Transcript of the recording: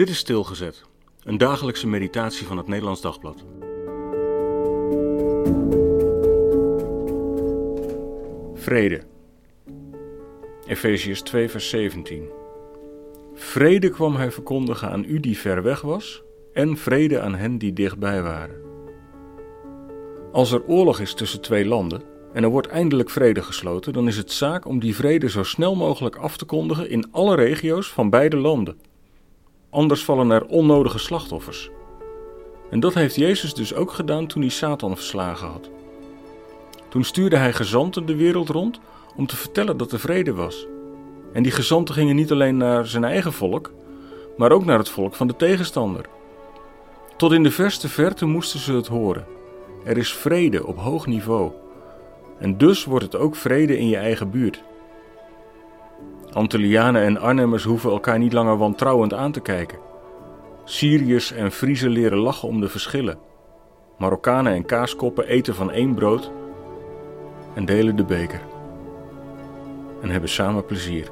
Dit is Stilgezet, een dagelijkse meditatie van het Nederlands Dagblad. Vrede. Efeziërs 2, vers 17. Vrede kwam hij verkondigen aan u die ver weg was, en vrede aan hen die dichtbij waren. Als er oorlog is tussen twee landen en er wordt eindelijk vrede gesloten, dan is het zaak om die vrede zo snel mogelijk af te kondigen in alle regio's van beide landen. Anders vallen er onnodige slachtoffers. En dat heeft Jezus dus ook gedaan toen hij Satan verslagen had. Toen stuurde hij gezanten de wereld rond om te vertellen dat er vrede was. En die gezanten gingen niet alleen naar zijn eigen volk, maar ook naar het volk van de tegenstander. Tot in de verste verte moesten ze het horen. Er is vrede op hoog niveau. En dus wordt het ook vrede in je eigen buurt. Antillianen en Arnhemmers hoeven elkaar niet langer wantrouwend aan te kijken. Syriërs en Friezen leren lachen om de verschillen. Marokkanen en kaaskoppen eten van één brood en delen de beker. En hebben samen plezier.